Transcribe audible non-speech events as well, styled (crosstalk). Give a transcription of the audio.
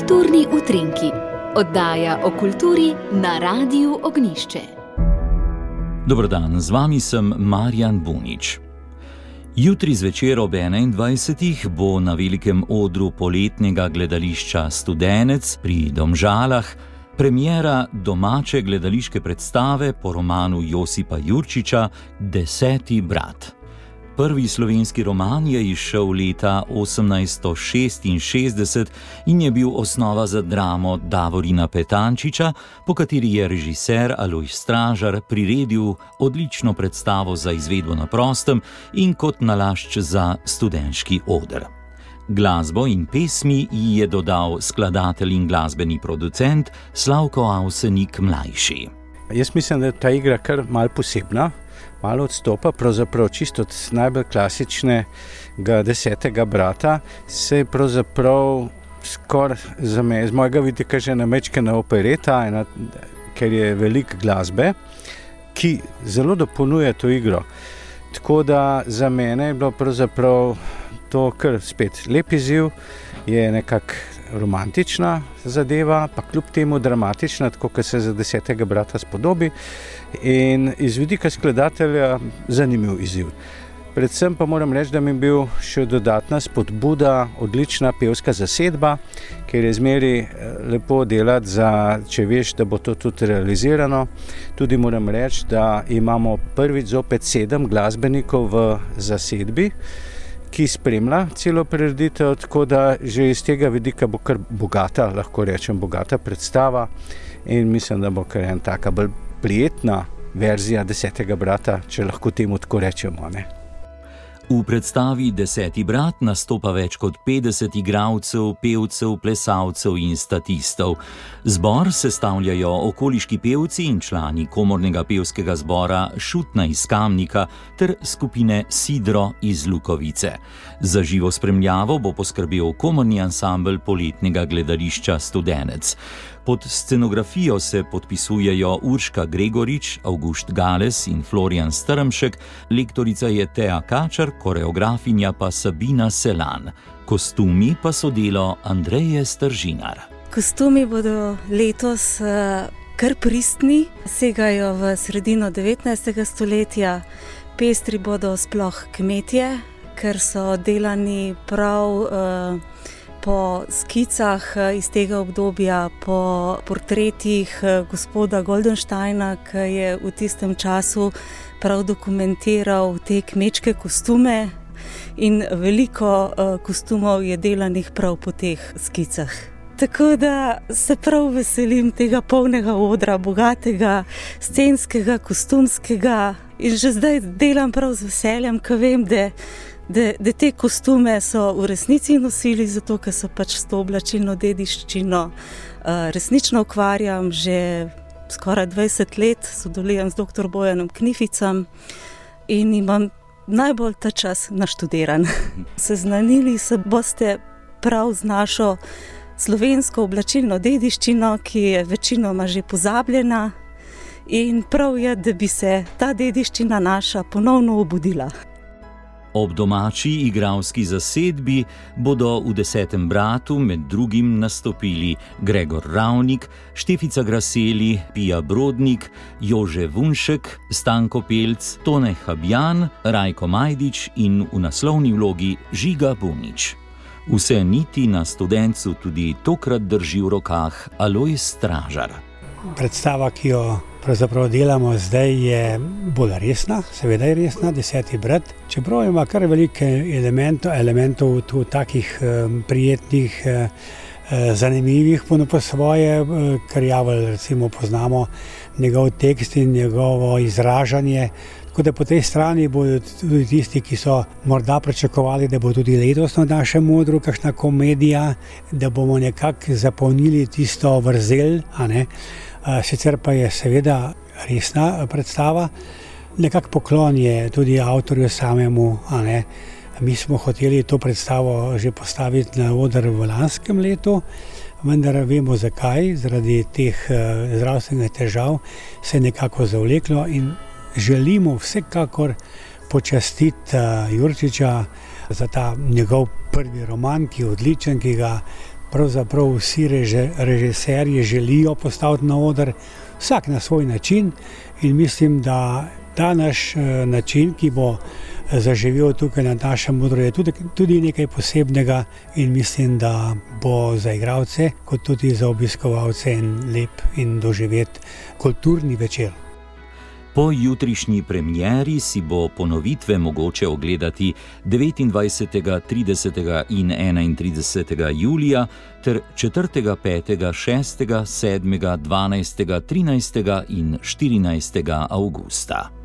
Kulturni utrinki, oddaja o kulturi na Radiu Ognišče. Dobrodan, z vami sem Marjan Bunič. Jutri zvečer ob 21. bo na velikem odru poletnega gledališča Studenec pri Domžalah premjera domače gledališke predstave po romanu Josipa Jurčiča Deseti brat. Prvi slovenski roman je izšel leta 1866 in je bil osnova za dramo Davorina Petančiča, po kateri je režiser Alois Stražar priredil odlično predstavo za izvedbo na prostem in kot nalašč za študentski odr. Glasbo in pesmi ji je dodal skladatelj in glasbeni producent Slavko Avsenik Mlajši. Jaz mislim, da je ta igra kar mal posebna malo odstopa, pravzaprav čisto od najbolj klasičnega desetega brata, se je pravzaprav skoraj za me, z mojega vidika, že namečkana opereta, ena, ker je veliko glasbe, ki zelo dopolnjuje to igro. Tako da za mene je bilo pravzaprav to kar spet lep izziv, je nekako romantična zadeva, pa kljub temu dramatična, tako kot se za desetega brata spodobi. In iz vidika skladatelja zanimiv izziv. Predvsem pa moram reči, da mi je bil še dodatna spodbuda, odlična pevska zasedba, ker je zmeri eh, lepo delati, za, če veš, da bo to tudi realizirano. Tudi moram reči, da imamo prvič zopet sedem glasbenikov v zasedbi ki spremlja celo prireditev, tako da že iz tega vidika bo kar bogata, lahko rečem, bogata predstava. In mislim, da bo kar ena taka bolj prijetna verzija desetega brata, če lahko temu tako rečemo. Ne? V predstavi Deseti brat nastopa več kot 50 igralcev, pevcev, plesalcev in statistov. Zbor sestavljajo okoliški pevci in člani komornega pevskega zbora Šutna iz Kamnika ter skupine Sidro iz Lukovice. Za živo spremljavo bo poskrbel komorni ansambl poletnega gledališča Studenec. Pod scenografijo se podpisujejo Urška Gregorič, August Gales in Florian Strmšek, lektorica je Tea Kačar, koreografinja pa Sabina Selan. Kostumi pa so delo Andreje Stržinar. Kostumi bodo letos uh, kar pristni, segajo v sredino 19. stoletja, pestri bodo sploh kmetje, ker so delani prav. Uh, po skicah eh, iz tega obdobja, po portretih eh, gospoda Goldensteina, ki je v tistem času prav dokumentiral te kmečke kostume. In veliko uh, kostumov je delanih prav po teh skicah. Tako da se prav veselim tega polnega odra, bogatega, scenskega, kostumskega. In že zdaj delam prav z veseljem, ker vem, da da, da te kostume so v resnici nosili, zato ker so pač s to oblačilno dediščino uh, resnično ukvarjam že skoraj 20 let, sodelujem z dr. Bojanom Knificem in imam najbolj ta čas naštudiran. (laughs) Seznanili se boste prav z našo slovensko oblačilno dediščino, ki je večinoma že pozabljena. In prav je, da bi se ta dediščina naša ponovno obudila. Ob domači igralski zasedbi bodo v desetem bratu med drugim nastopili Gregor Ravnik, Štefica Graseli, Pija Brodnik, Jože Vunšek, Stanko Pelc, Tone Habjan, Rajko Majdič in v naslovni vlogi Žiga Bunič. Vse niti na študencu tudi tokrat drži v rokah Aloj Stražar. Predstava, ki jo pravzaprav delamo zdaj, je bolj resna, seveda je resna, deseti brat. Čeprav ima kar veliko elementov, elementov tu takih um, prijetnih, uh, zanimivih, puno po svoje, kar javel, recimo, poznamo njegov tekst in njegovo izražanje. Tako da po tej strani bodo tudi tisti, ki so morda pričakovali, da bo tudi letos na našem modru kakšna komedija, da bomo nekako zapolnili tisto vrzel. Sicer pa je seveda resna predstava, nekako poklon je tudi avtorju samemu. Mi smo hoteli to predstavo že postaviti na oder v lanskem letu, vendar vemo zakaj, zaradi teh zdravstvenih težav se je nekako zavleklo in želimo vsekakor počastiti Jurčiča za ta njegov prvi roman, ki je odličen, ki ga pravzaprav vsi režiserji želijo postaviti na oder, vsak na svoj način. In mislim, da ta naš eh, način, ki bo eh, zaživel tukaj na našem odru, je tudi, tudi nekaj posebnega in mislim, da bo za igralce, kot tudi za obiskovalce, en lep in doživet kulturni večer. Po jutrišnji premjeri si bo ponovitve mogoče ogledati 29., 30. in 31. julija ter 4., 5., 6., 7., 12., 13. in 14. avgusta.